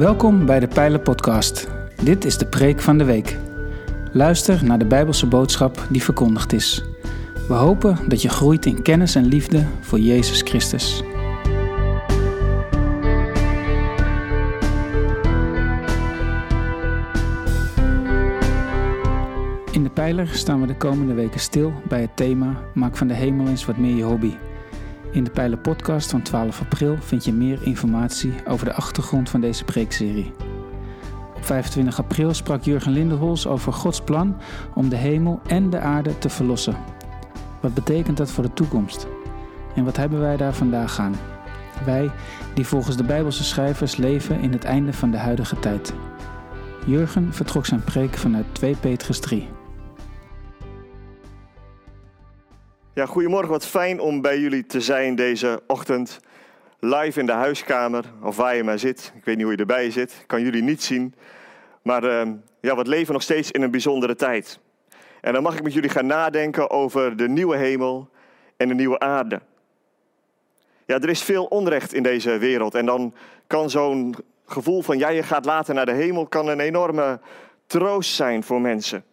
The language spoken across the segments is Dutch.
Welkom bij de Pijlen Podcast. Dit is de preek van de week. Luister naar de Bijbelse boodschap die verkondigd is. We hopen dat je groeit in kennis en liefde voor Jezus Christus. In de pijler staan we de komende weken stil bij het thema Maak van de hemel eens wat meer je hobby. In de Pijler podcast van 12 april vind je meer informatie over de achtergrond van deze preekserie. Op 25 april sprak Jurgen Lindenhols over Gods plan om de hemel en de aarde te verlossen. Wat betekent dat voor de toekomst? En wat hebben wij daar vandaag aan? Wij die volgens de Bijbelse schrijvers leven in het einde van de huidige tijd. Jurgen vertrok zijn preek vanuit 2 Petrus 3. Ja, goedemorgen, wat fijn om bij jullie te zijn deze ochtend. Live in de huiskamer, of waar je maar zit. Ik weet niet hoe je erbij zit, ik kan jullie niet zien. Maar uh, ja, we leven nog steeds in een bijzondere tijd. En dan mag ik met jullie gaan nadenken over de nieuwe hemel en de nieuwe aarde. Ja, er is veel onrecht in deze wereld. En dan kan zo'n gevoel van, ja, je gaat later naar de hemel, kan een enorme troost zijn voor mensen.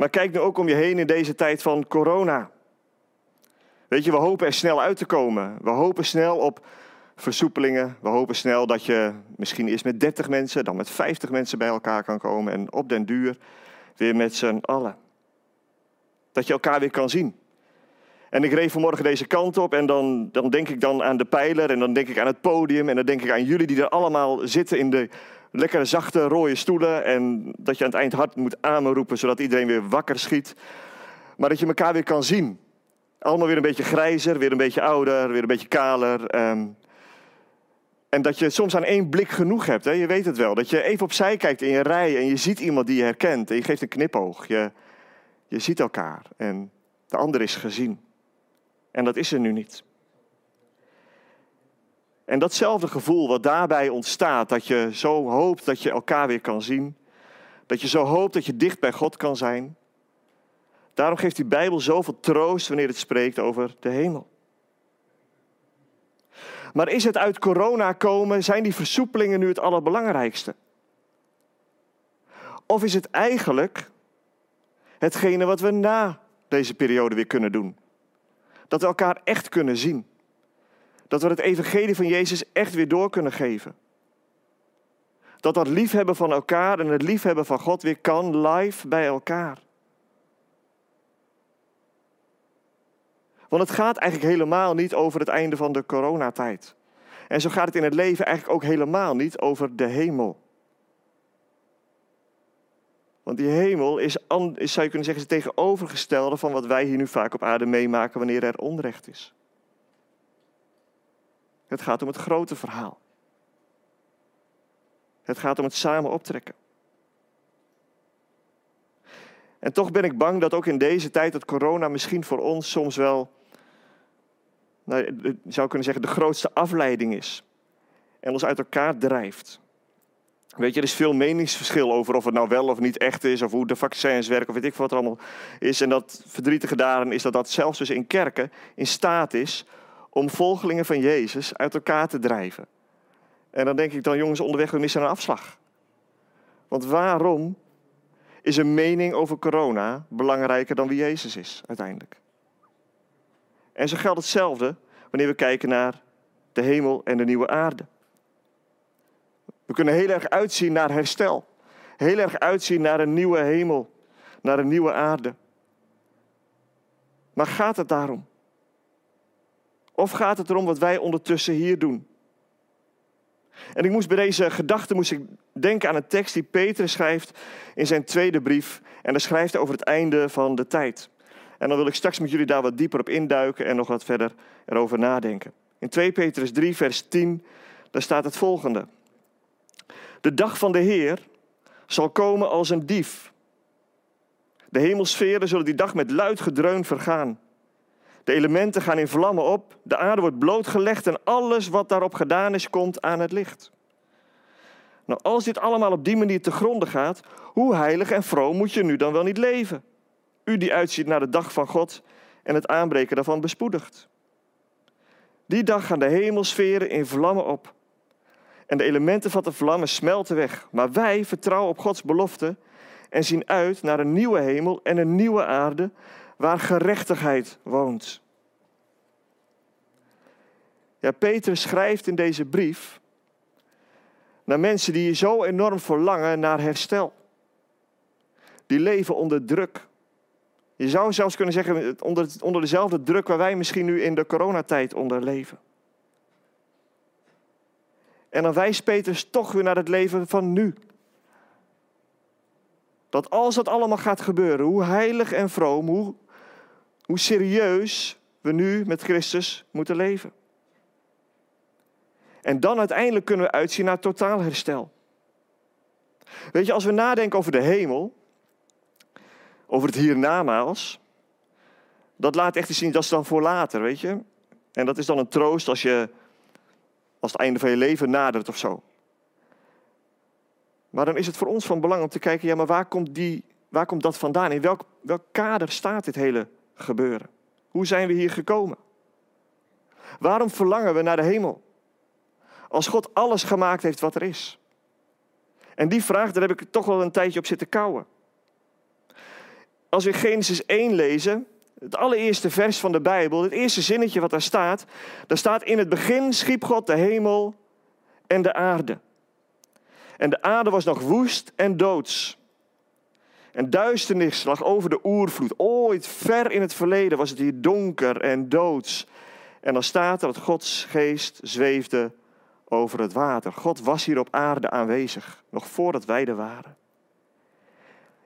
Maar kijk nu ook om je heen in deze tijd van corona. Weet je, we hopen er snel uit te komen. We hopen snel op versoepelingen. We hopen snel dat je misschien eerst met 30 mensen, dan met 50 mensen bij elkaar kan komen. En op den duur weer met z'n allen. Dat je elkaar weer kan zien. En ik reed vanmorgen deze kant op en dan, dan denk ik dan aan de pijler en dan denk ik aan het podium en dan denk ik aan jullie die er allemaal zitten in de lekkere zachte rode stoelen en dat je aan het eind hard moet roepen zodat iedereen weer wakker schiet. Maar dat je elkaar weer kan zien. Allemaal weer een beetje grijzer, weer een beetje ouder, weer een beetje kaler. Ehm, en dat je soms aan één blik genoeg hebt, hè? je weet het wel. Dat je even opzij kijkt in je rij en je ziet iemand die je herkent en je geeft een knipoog. Je, je ziet elkaar en de ander is gezien. En dat is er nu niet. En datzelfde gevoel wat daarbij ontstaat, dat je zo hoopt dat je elkaar weer kan zien, dat je zo hoopt dat je dicht bij God kan zijn, daarom geeft die Bijbel zoveel troost wanneer het spreekt over de hemel. Maar is het uit corona komen, zijn die versoepelingen nu het allerbelangrijkste? Of is het eigenlijk hetgene wat we na deze periode weer kunnen doen? Dat we elkaar echt kunnen zien. Dat we het evangelie van Jezus echt weer door kunnen geven. Dat dat liefhebben van elkaar en het liefhebben van God weer kan live bij elkaar. Want het gaat eigenlijk helemaal niet over het einde van de coronatijd. En zo gaat het in het leven eigenlijk ook helemaal niet over de hemel. Want die hemel is, zou je kunnen zeggen, het tegenovergestelde van wat wij hier nu vaak op aarde meemaken wanneer er onrecht is. Het gaat om het grote verhaal. Het gaat om het samen optrekken. En toch ben ik bang dat ook in deze tijd dat corona misschien voor ons soms wel, nou, ik zou kunnen zeggen, de grootste afleiding is. En ons uit elkaar drijft. Weet je, er is veel meningsverschil over of het nou wel of niet echt is, of hoe de vaccins werken, of weet ik wat er allemaal is. En dat verdrietige daarin is dat dat zelfs dus in kerken in staat is om volgelingen van Jezus uit elkaar te drijven. En dan denk ik dan, jongens, onderweg we missen een afslag. Want waarom is een mening over corona belangrijker dan wie Jezus is uiteindelijk? En zo geldt hetzelfde wanneer we kijken naar de hemel en de nieuwe aarde. We kunnen heel erg uitzien naar herstel. Heel erg uitzien naar een nieuwe hemel, naar een nieuwe aarde. Maar gaat het daarom? Of gaat het erom wat wij ondertussen hier doen? En ik moest bij deze gedachte moest ik denken aan een tekst die Petrus schrijft in zijn tweede brief. En daar schrijft hij over het einde van de tijd. En dan wil ik straks met jullie daar wat dieper op induiken en nog wat verder erover nadenken. In 2 Petrus 3, vers 10, daar staat het volgende. De dag van de Heer zal komen als een dief. De hemelsferen zullen die dag met luid gedreun vergaan. De elementen gaan in vlammen op, de aarde wordt blootgelegd en alles wat daarop gedaan is, komt aan het licht. Nou, als dit allemaal op die manier te gronden gaat, hoe heilig en vroom moet je nu dan wel niet leven? U die uitziet naar de dag van God en het aanbreken daarvan bespoedigt. Die dag gaan de hemelsferen in vlammen op. En de elementen van de vlammen smelten weg. Maar wij vertrouwen op Gods belofte en zien uit naar een nieuwe hemel en een nieuwe aarde waar gerechtigheid woont. Ja, Petrus schrijft in deze brief naar mensen die zo enorm verlangen naar herstel. Die leven onder druk. Je zou zelfs kunnen zeggen onder, onder dezelfde druk waar wij misschien nu in de coronatijd onder leven. En dan wijst Petrus toch weer naar het leven van nu. Dat als dat allemaal gaat gebeuren, hoe heilig en vroom, hoe, hoe serieus we nu met Christus moeten leven. En dan uiteindelijk kunnen we uitzien naar totaal herstel. Weet je, als we nadenken over de hemel, over het hiernamaals, dat laat echt zien, dat is dan voor later, weet je. En dat is dan een troost als je, als het einde van je leven nadert of zo. Maar dan is het voor ons van belang om te kijken, ja, maar waar komt, die, waar komt dat vandaan? In welk, welk kader staat dit hele gebeuren? Hoe zijn we hier gekomen? Waarom verlangen we naar de hemel? Als God alles gemaakt heeft wat er is. En die vraag, daar heb ik toch wel een tijdje op zitten kouwen. Als we Genesis 1 lezen, het allereerste vers van de Bijbel, het eerste zinnetje wat daar staat, daar staat in het begin schiep God de hemel en de aarde. En de aarde was nog woest en doods. En duisternis lag over de oervloed. Ooit ver in het verleden was het hier donker en doods. En dan staat er dat Gods geest zweefde over het water. God was hier op aarde aanwezig, nog voordat wij er waren.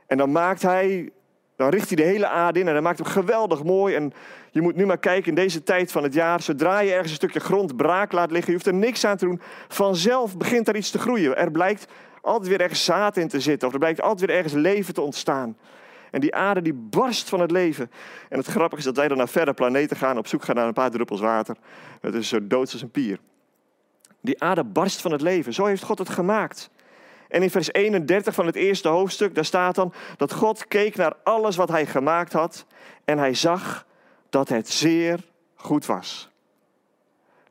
En dan maakt hij, dan richt hij de hele aarde in en hij maakt hem geweldig mooi. En je moet nu maar kijken in deze tijd van het jaar, zodra je ergens een stukje grond braak laat liggen, je hoeft er niks aan te doen, vanzelf begint er iets te groeien. Er blijkt altijd weer ergens zaad in te zitten, of er blijkt altijd weer ergens leven te ontstaan. En die aarde die barst van het leven. En het grappige is dat wij dan naar verre planeten gaan, op zoek gaan naar een paar druppels water. Het is zo dood als een pier. Die aarde barst van het leven. Zo heeft God het gemaakt. En in vers 31 van het eerste hoofdstuk, daar staat dan dat God keek naar alles wat hij gemaakt had en hij zag dat het zeer goed was.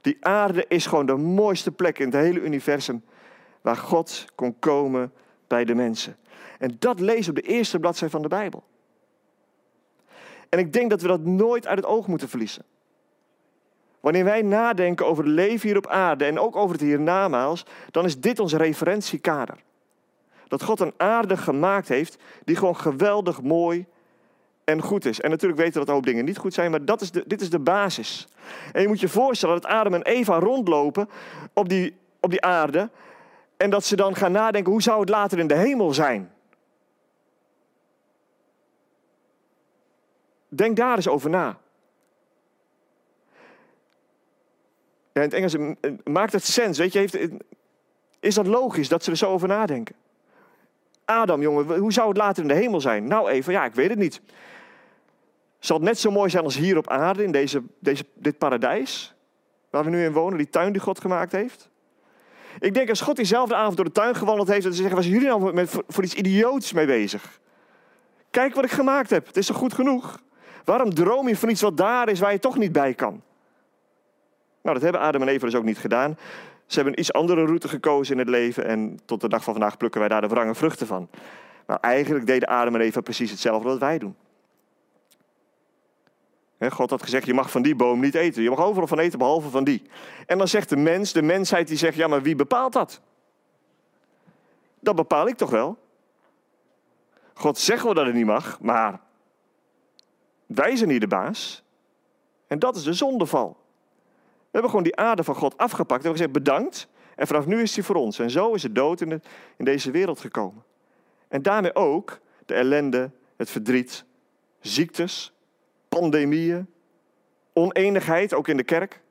Die aarde is gewoon de mooiste plek in het hele universum waar God kon komen bij de mensen. En dat lees op de eerste bladzijde van de Bijbel. En ik denk dat we dat nooit uit het oog moeten verliezen. Wanneer wij nadenken over het leven hier op aarde en ook over het hiernamaals, dan is dit ons referentiekader. Dat God een aarde gemaakt heeft die gewoon geweldig mooi en goed is. En natuurlijk weten we dat hoop dingen niet goed zijn, maar dat is de, dit is de basis. En je moet je voorstellen dat Adam en Eva rondlopen op die, op die aarde en dat ze dan gaan nadenken, hoe zou het later in de hemel zijn? Denk daar eens over na. Ja, in het Engels maakt het sens, weet je, heeft, is dat logisch dat ze er zo over nadenken? Adam, jongen, hoe zou het later in de hemel zijn? Nou even, ja, ik weet het niet. Zal het net zo mooi zijn als hier op aarde, in deze, deze, dit paradijs, waar we nu in wonen, die tuin die God gemaakt heeft? Ik denk als God diezelfde avond door de tuin gewandeld heeft, dat ze zeggen, was jullie nou met, voor iets idioots mee bezig? Kijk wat ik gemaakt heb, het is toch goed genoeg? Waarom droom je van iets wat daar is waar je toch niet bij kan? Nou, dat hebben Adam en Eva dus ook niet gedaan. Ze hebben een iets andere route gekozen in het leven en tot de dag van vandaag plukken wij daar de wrange vruchten van. Maar eigenlijk deden Adam en Eva precies hetzelfde wat wij doen. God had gezegd, je mag van die boom niet eten. Je mag overal van eten, behalve van die. En dan zegt de mens, de mensheid die zegt, ja, maar wie bepaalt dat? Dat bepaal ik toch wel? God zegt wel dat het niet mag, maar wij zijn niet de baas. En dat is de zondeval. We hebben gewoon die aarde van God afgepakt en we gezegd bedankt. En vanaf nu is hij voor ons. En zo is de dood in, in deze wereld gekomen. En daarmee ook de ellende, het verdriet, ziektes, pandemieën, oneenigheid, ook in de kerk.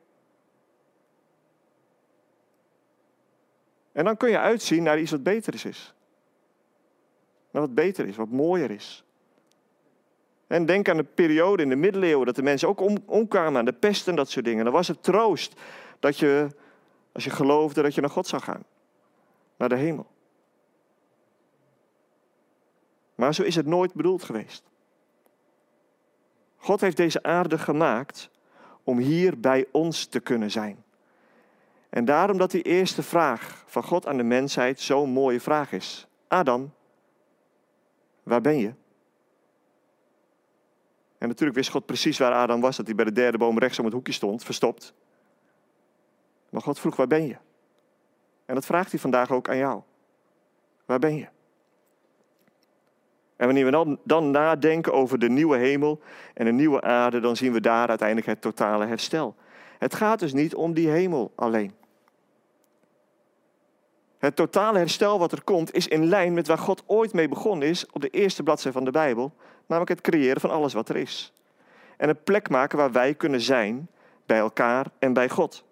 En dan kun je uitzien naar iets wat beter is. Naar wat beter is, wat mooier is. En denk aan de periode in de middeleeuwen dat de mensen ook om, omkwamen aan de pest en dat soort dingen. Dan was het troost dat je, als je geloofde, dat je naar God zou gaan. Naar de hemel. Maar zo is het nooit bedoeld geweest. God heeft deze aarde gemaakt om hier bij ons te kunnen zijn. En daarom dat die eerste vraag van God aan de mensheid zo'n mooie vraag is. Adam, waar ben je? En natuurlijk wist God precies waar Adam was, dat hij bij de derde boom rechts om het hoekje stond, verstopt. Maar God vroeg, waar ben je? En dat vraagt hij vandaag ook aan jou. Waar ben je? En wanneer we dan, nadenken over de nieuwe hemel en de nieuwe aarde, dan zien we daar uiteindelijk het totale herstel. Het gaat dus niet om die hemel alleen. Het totale herstel wat er komt is in lijn met waar God ooit mee begonnen is op de eerste bladzijde van de Bijbel, namelijk het creëren van alles wat er is. En een plek maken waar wij kunnen zijn bij elkaar en bij God.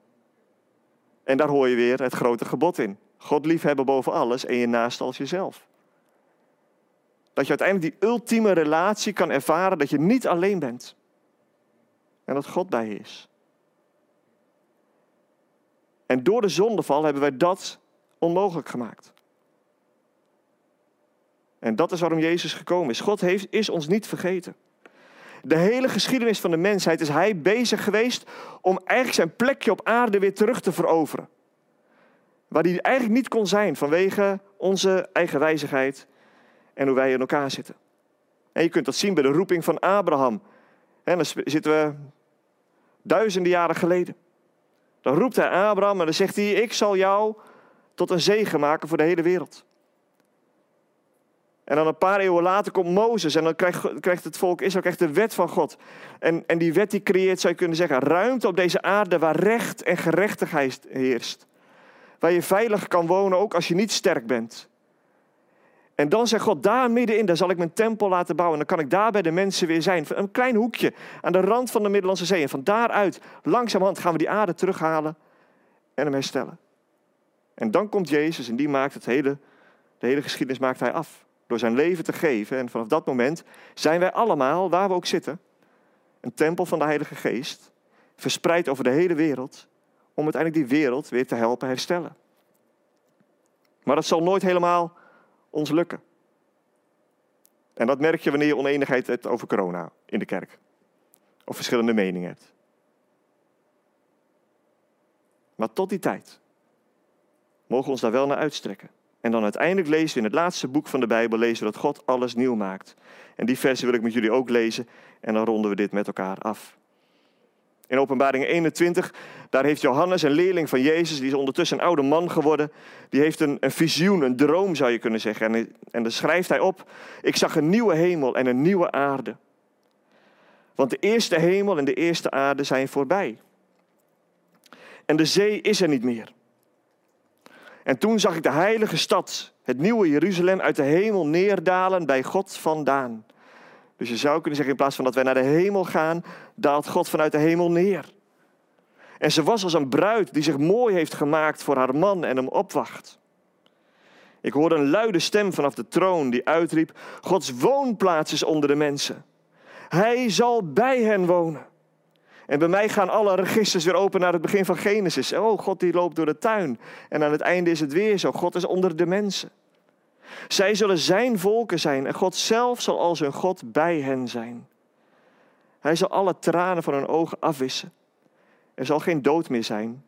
En daar hoor je weer het grote gebod in. God liefhebben boven alles en je naast als jezelf. Dat je uiteindelijk die ultieme relatie kan ervaren dat je niet alleen bent. En dat God bij je is. En door de zondeval hebben wij dat onmogelijk gemaakt. En dat is waarom Jezus gekomen is. God heeft, is ons niet vergeten. De hele geschiedenis van de mensheid is hij bezig geweest om eigenlijk zijn plekje op aarde weer terug te veroveren. Waar hij eigenlijk niet kon zijn vanwege onze eigen wijzigheid en hoe wij in elkaar zitten. En je kunt dat zien bij de roeping van Abraham. En dan zitten we duizenden jaren geleden. Dan roept hij Abraham en dan zegt hij: Ik zal jou tot een zegen maken voor de hele wereld. En dan een paar eeuwen later komt Mozes en dan krijgt, het volk Israël krijgt de wet van God. En, en die wet die creëert, zou je kunnen zeggen, ruimte op deze aarde waar recht en gerechtigheid heerst. Waar je veilig kan wonen, ook als je niet sterk bent. En dan zegt God, daar middenin, daar zal ik mijn tempel laten bouwen. En dan kan ik daar bij de mensen weer zijn. Een klein hoekje aan de rand van de Middellandse Zee. En van daaruit, langzamerhand, gaan we die aarde terughalen en hem herstellen. En dan komt Jezus en die maakt het hele, de hele geschiedenis maakt hij af. Door zijn leven te geven. En vanaf dat moment zijn wij allemaal, waar we ook zitten, een tempel van de Heilige Geest. Verspreid over de hele wereld. Om uiteindelijk die wereld weer te helpen herstellen. Maar dat zal nooit helemaal ons lukken. En dat merk je wanneer je oneenigheid hebt over corona in de kerk. Of verschillende meningen hebt. Maar tot die tijd mogen we ons daar wel naar uitstrekken. En dan uiteindelijk lezen we in het laatste boek van de Bijbel lezen we dat God alles nieuw maakt. En die versen wil ik met jullie ook lezen en dan ronden we dit met elkaar af. In Openbaring 21, daar heeft Johannes, een leerling van Jezus, die is ondertussen een oude man geworden, die heeft een, een visioen, een droom zou je kunnen zeggen. En, en dan schrijft hij op, ik zag een nieuwe hemel en een nieuwe aarde. Want de eerste hemel en de eerste aarde zijn voorbij. En de zee is er niet meer. En toen zag ik de heilige stad, het nieuwe Jeruzalem, uit de hemel neerdalen bij God vandaan. Dus je zou kunnen zeggen, in plaats van dat wij naar de hemel gaan, daalt God vanuit de hemel neer. En ze was als een bruid die zich mooi heeft gemaakt voor haar man en hem opwacht. Ik hoorde een luide stem vanaf de troon die uitriep: Gods woonplaats is onder de mensen. Hij zal bij hen wonen. En bij mij gaan alle registers weer open naar het begin van Genesis. Oh, God die loopt door de tuin. En aan het einde is het weer zo. God is onder de mensen. Zij zullen zijn volken zijn en God zelf zal als hun God bij hen zijn. Hij zal alle tranen van hun ogen afwissen. Er zal geen dood meer zijn,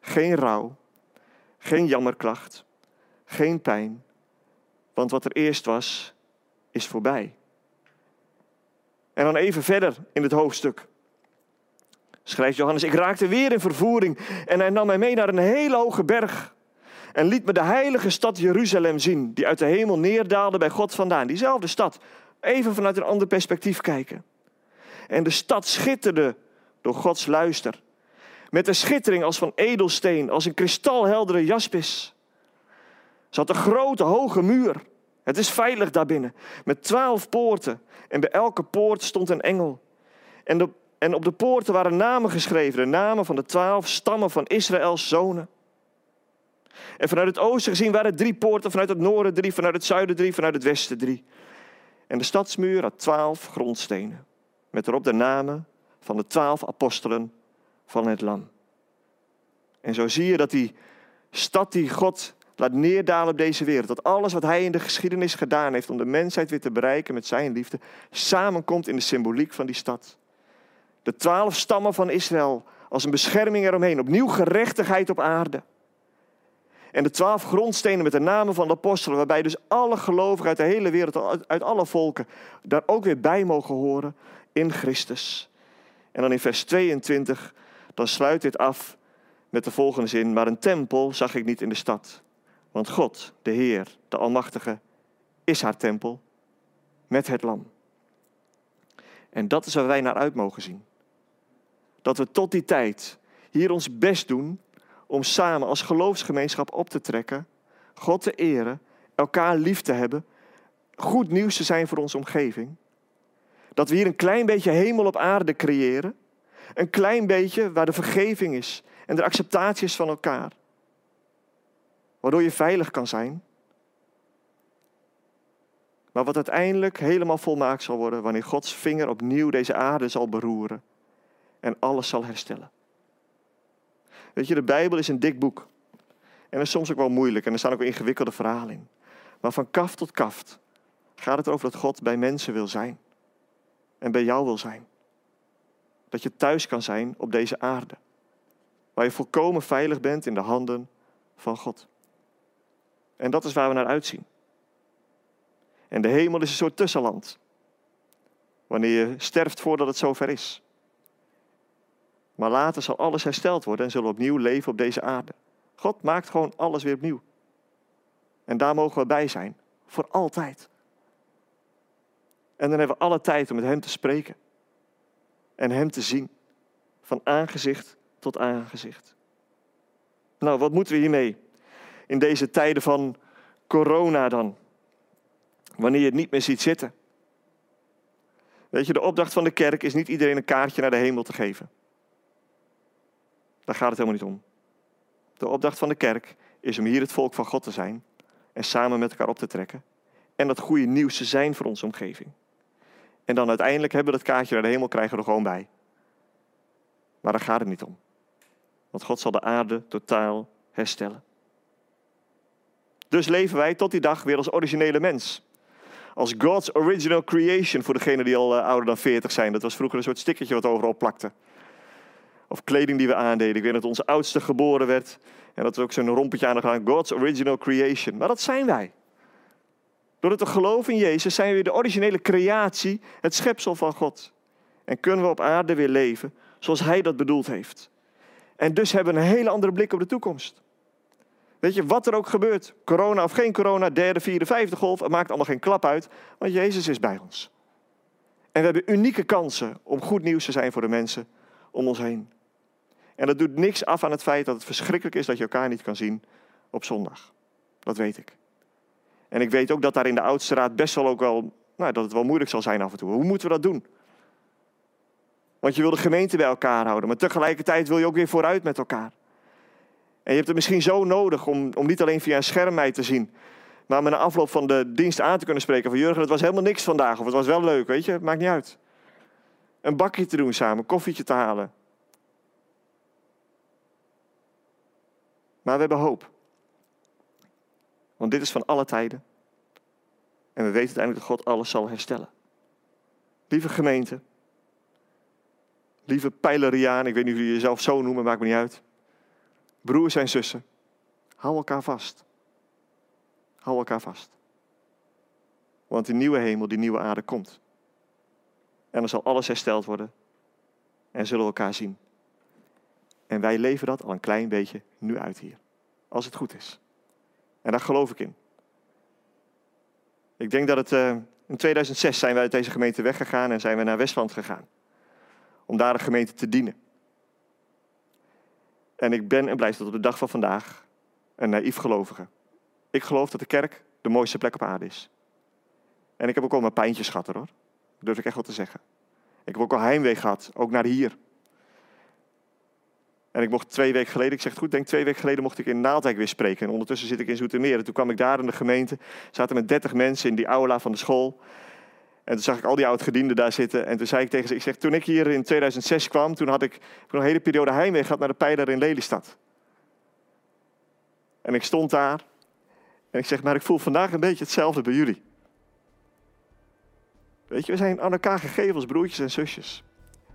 geen rouw, geen jammerklacht, geen pijn, want wat er eerst was, is voorbij. En dan even verder in het hoofdstuk. Schrijft Johannes, ik raakte weer in vervoering en hij nam mij mee naar een hele hoge berg en liet me de heilige stad Jeruzalem zien, die uit de hemel neerdaalde bij God vandaan. Diezelfde stad, even vanuit een ander perspectief kijken. En de stad schitterde door Gods luister, met een schittering als van edelsteen, als een kristalheldere jaspis. Ze had een grote hoge muur. Het is veilig daarbinnen, met twaalf poorten. En bij elke poort stond een engel. En, de, en op de poorten waren namen geschreven, de namen van de twaalf stammen van Israëls zonen. En vanuit het oosten gezien waren er drie poorten, vanuit het noorden drie, vanuit het zuiden drie, vanuit het westen drie. En de stadsmuur had twaalf grondstenen, met erop de namen van de twaalf apostelen van het Lam. En zo zie je dat die stad die God laat neerdalen op deze wereld, dat alles wat Hij in de geschiedenis gedaan heeft om de mensheid weer te bereiken met Zijn liefde, samenkomt in de symboliek van die stad. De twaalf stammen van Israël Als een bescherming eromheen. Opnieuw gerechtigheid op aarde. En de twaalf grondstenen met de namen van de apostelen, waarbij dus alle gelovigen uit de hele wereld, uit alle volken, daar ook weer bij mogen horen in Christus. En dan in vers 22, dan sluit dit af met de volgende zin, maar een tempel zag ik niet in de stad. Want God, de Heer, de Almachtige, is haar tempel met het lam. En dat is waar wij naar uit mogen zien. Dat we tot die tijd hier ons best doen om samen als geloofsgemeenschap op te trekken, God te eren, elkaar lief te hebben, goed nieuws te zijn voor onze omgeving. Dat we hier een klein beetje hemel op aarde creëren. Een klein beetje waar de vergeving is en de acceptatie is van elkaar. Waardoor je veilig kan zijn. Maar wat uiteindelijk helemaal volmaakt zal worden wanneer Gods vinger opnieuw deze aarde zal beroeren en alles zal herstellen. Weet je, de Bijbel is een dik boek. En is soms ook wel moeilijk en er staan ook ingewikkelde verhalen in. Maar van kaft tot kaft gaat het erover dat God bij mensen wil zijn. En bij jou wil zijn. Dat je thuis kan zijn op deze aarde. Waar je volkomen veilig bent in de handen van God. En dat is waar we naar uitzien. En de hemel is een soort tussenland. Wanneer je sterft voordat het zover is. Maar later zal alles hersteld worden en zullen we opnieuw leven op deze aarde. God maakt gewoon alles weer opnieuw. En daar mogen we bij zijn. Voor altijd. En dan hebben we alle tijd om met Hem te spreken. En Hem te zien. Van aangezicht tot aangezicht. Nou, wat moeten we hiermee? In deze tijden van corona dan. Wanneer je het niet meer ziet zitten. Weet je, de opdracht van de kerk is niet iedereen een kaartje naar de hemel te geven. Daar gaat het helemaal niet om. De opdracht van de kerk is om hier het volk van God te zijn en samen met elkaar op te trekken. En dat goede nieuws te zijn voor onze omgeving. En dan uiteindelijk hebben we dat kaartje naar de hemel krijgen we er gewoon bij. Maar daar gaat het niet om. Want God zal de aarde totaal herstellen. Dus leven wij tot die dag weer als originele mens. Als God's original creation voor degenen die al eh, ouder dan 40 zijn. Dat was vroeger een soort stickertje wat overal plakte. Of kleding die we aandeden. Ik weet dat onze oudste geboren werd. En dat we ook zo'n rompetje aan gaan. God's original creation. Maar dat zijn wij. Door het te geloven in Jezus zijn we de originele creatie, het schepsel van God. En kunnen we op aarde weer leven zoals Hij dat bedoeld heeft. En dus hebben we een hele andere blik op de toekomst. Weet je, wat er ook gebeurt, corona of geen corona, derde, vierde, vijfde golf, het maakt allemaal geen klap uit, want Jezus is bij ons. En we hebben unieke kansen om goed nieuws te zijn voor de mensen om ons heen. En dat doet niks af aan het feit dat het verschrikkelijk is dat je elkaar niet kan zien op zondag. Dat weet ik. En ik weet ook dat daar in de oudste raad best wel ook wel, nou, dat het wel moeilijk zal zijn af en toe. Hoe moeten we dat doen? Want je wil de gemeente bij elkaar houden, maar tegelijkertijd wil je ook weer vooruit met elkaar. En je hebt het misschien zo nodig om, om niet alleen via een scherm mij te zien, maar met een afloop van de dienst aan te kunnen spreken van Jurgen, het was helemaal niks vandaag, of het was wel leuk, weet je, maakt niet uit. Een bakje te doen samen, koffietje te halen, Maar we hebben hoop. Want dit is van alle tijden. En we weten uiteindelijk dat God alles zal herstellen. Lieve gemeente. Lieve pijleriaan, ik weet niet of jullie jezelf zo noemen, maakt me niet uit. Broers en zussen, hou elkaar vast. Hou elkaar vast. Want die nieuwe hemel, die nieuwe aarde komt. En dan zal alles hersteld worden. En zullen we elkaar zien. En wij leven dat al een klein beetje nu uit hier. Als het goed is. En daar geloof ik in. Ik denk dat het. Uh, in 2006 zijn wij uit deze gemeente weggegaan en zijn we naar Westland gegaan. Om daar de gemeente te dienen. En ik ben en blijf tot op de dag van vandaag een naïef gelovige. Ik geloof dat de kerk de mooiste plek op aarde is. En ik heb ook al mijn pijntjes gehad hoor. Dat durf ik echt wel te zeggen. Ik heb ook al heimwee gehad, ook naar hier. En ik mocht twee weken geleden, ik zeg het goed, denk twee weken geleden mocht ik in Naaldwijk weer spreken. En ondertussen zit ik in Zoetermeer. En toen kwam ik daar in de gemeente, zaten met dertig mensen in die aula van de school. En toen zag ik al die oud-gedienden daar zitten. En toen zei ik tegen ze, ik zeg, toen ik hier in 2006 kwam, toen had ik een hele periode heimwee gehad naar de pijler in Lelystad. En ik stond daar. En ik zeg, maar ik voel vandaag een beetje hetzelfde bij jullie. Weet je, we zijn aan elkaar gegeven als broertjes en zusjes.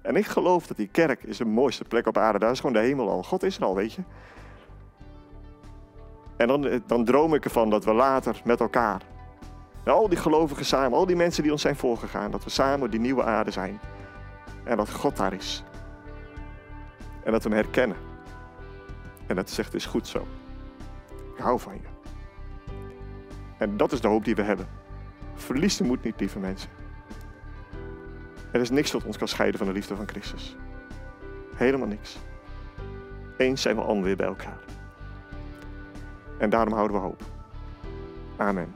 En ik geloof dat die kerk is de mooiste plek op aarde. Daar is gewoon de hemel al. God is er al, weet je. En dan, dan droom ik ervan dat we later met elkaar, al die gelovigen samen, al die mensen die ons zijn voorgegaan, dat we samen die nieuwe aarde zijn. En dat God daar is. En dat we hem herkennen. En dat zegt, is goed zo. Ik hou van je. En dat is de hoop die we hebben. Verlies de moed niet, lieve mensen. Er is niks wat ons kan scheiden van de liefde van Christus. Helemaal niks. Eens zijn we allen weer bij elkaar. En daarom houden we hoop. Amen.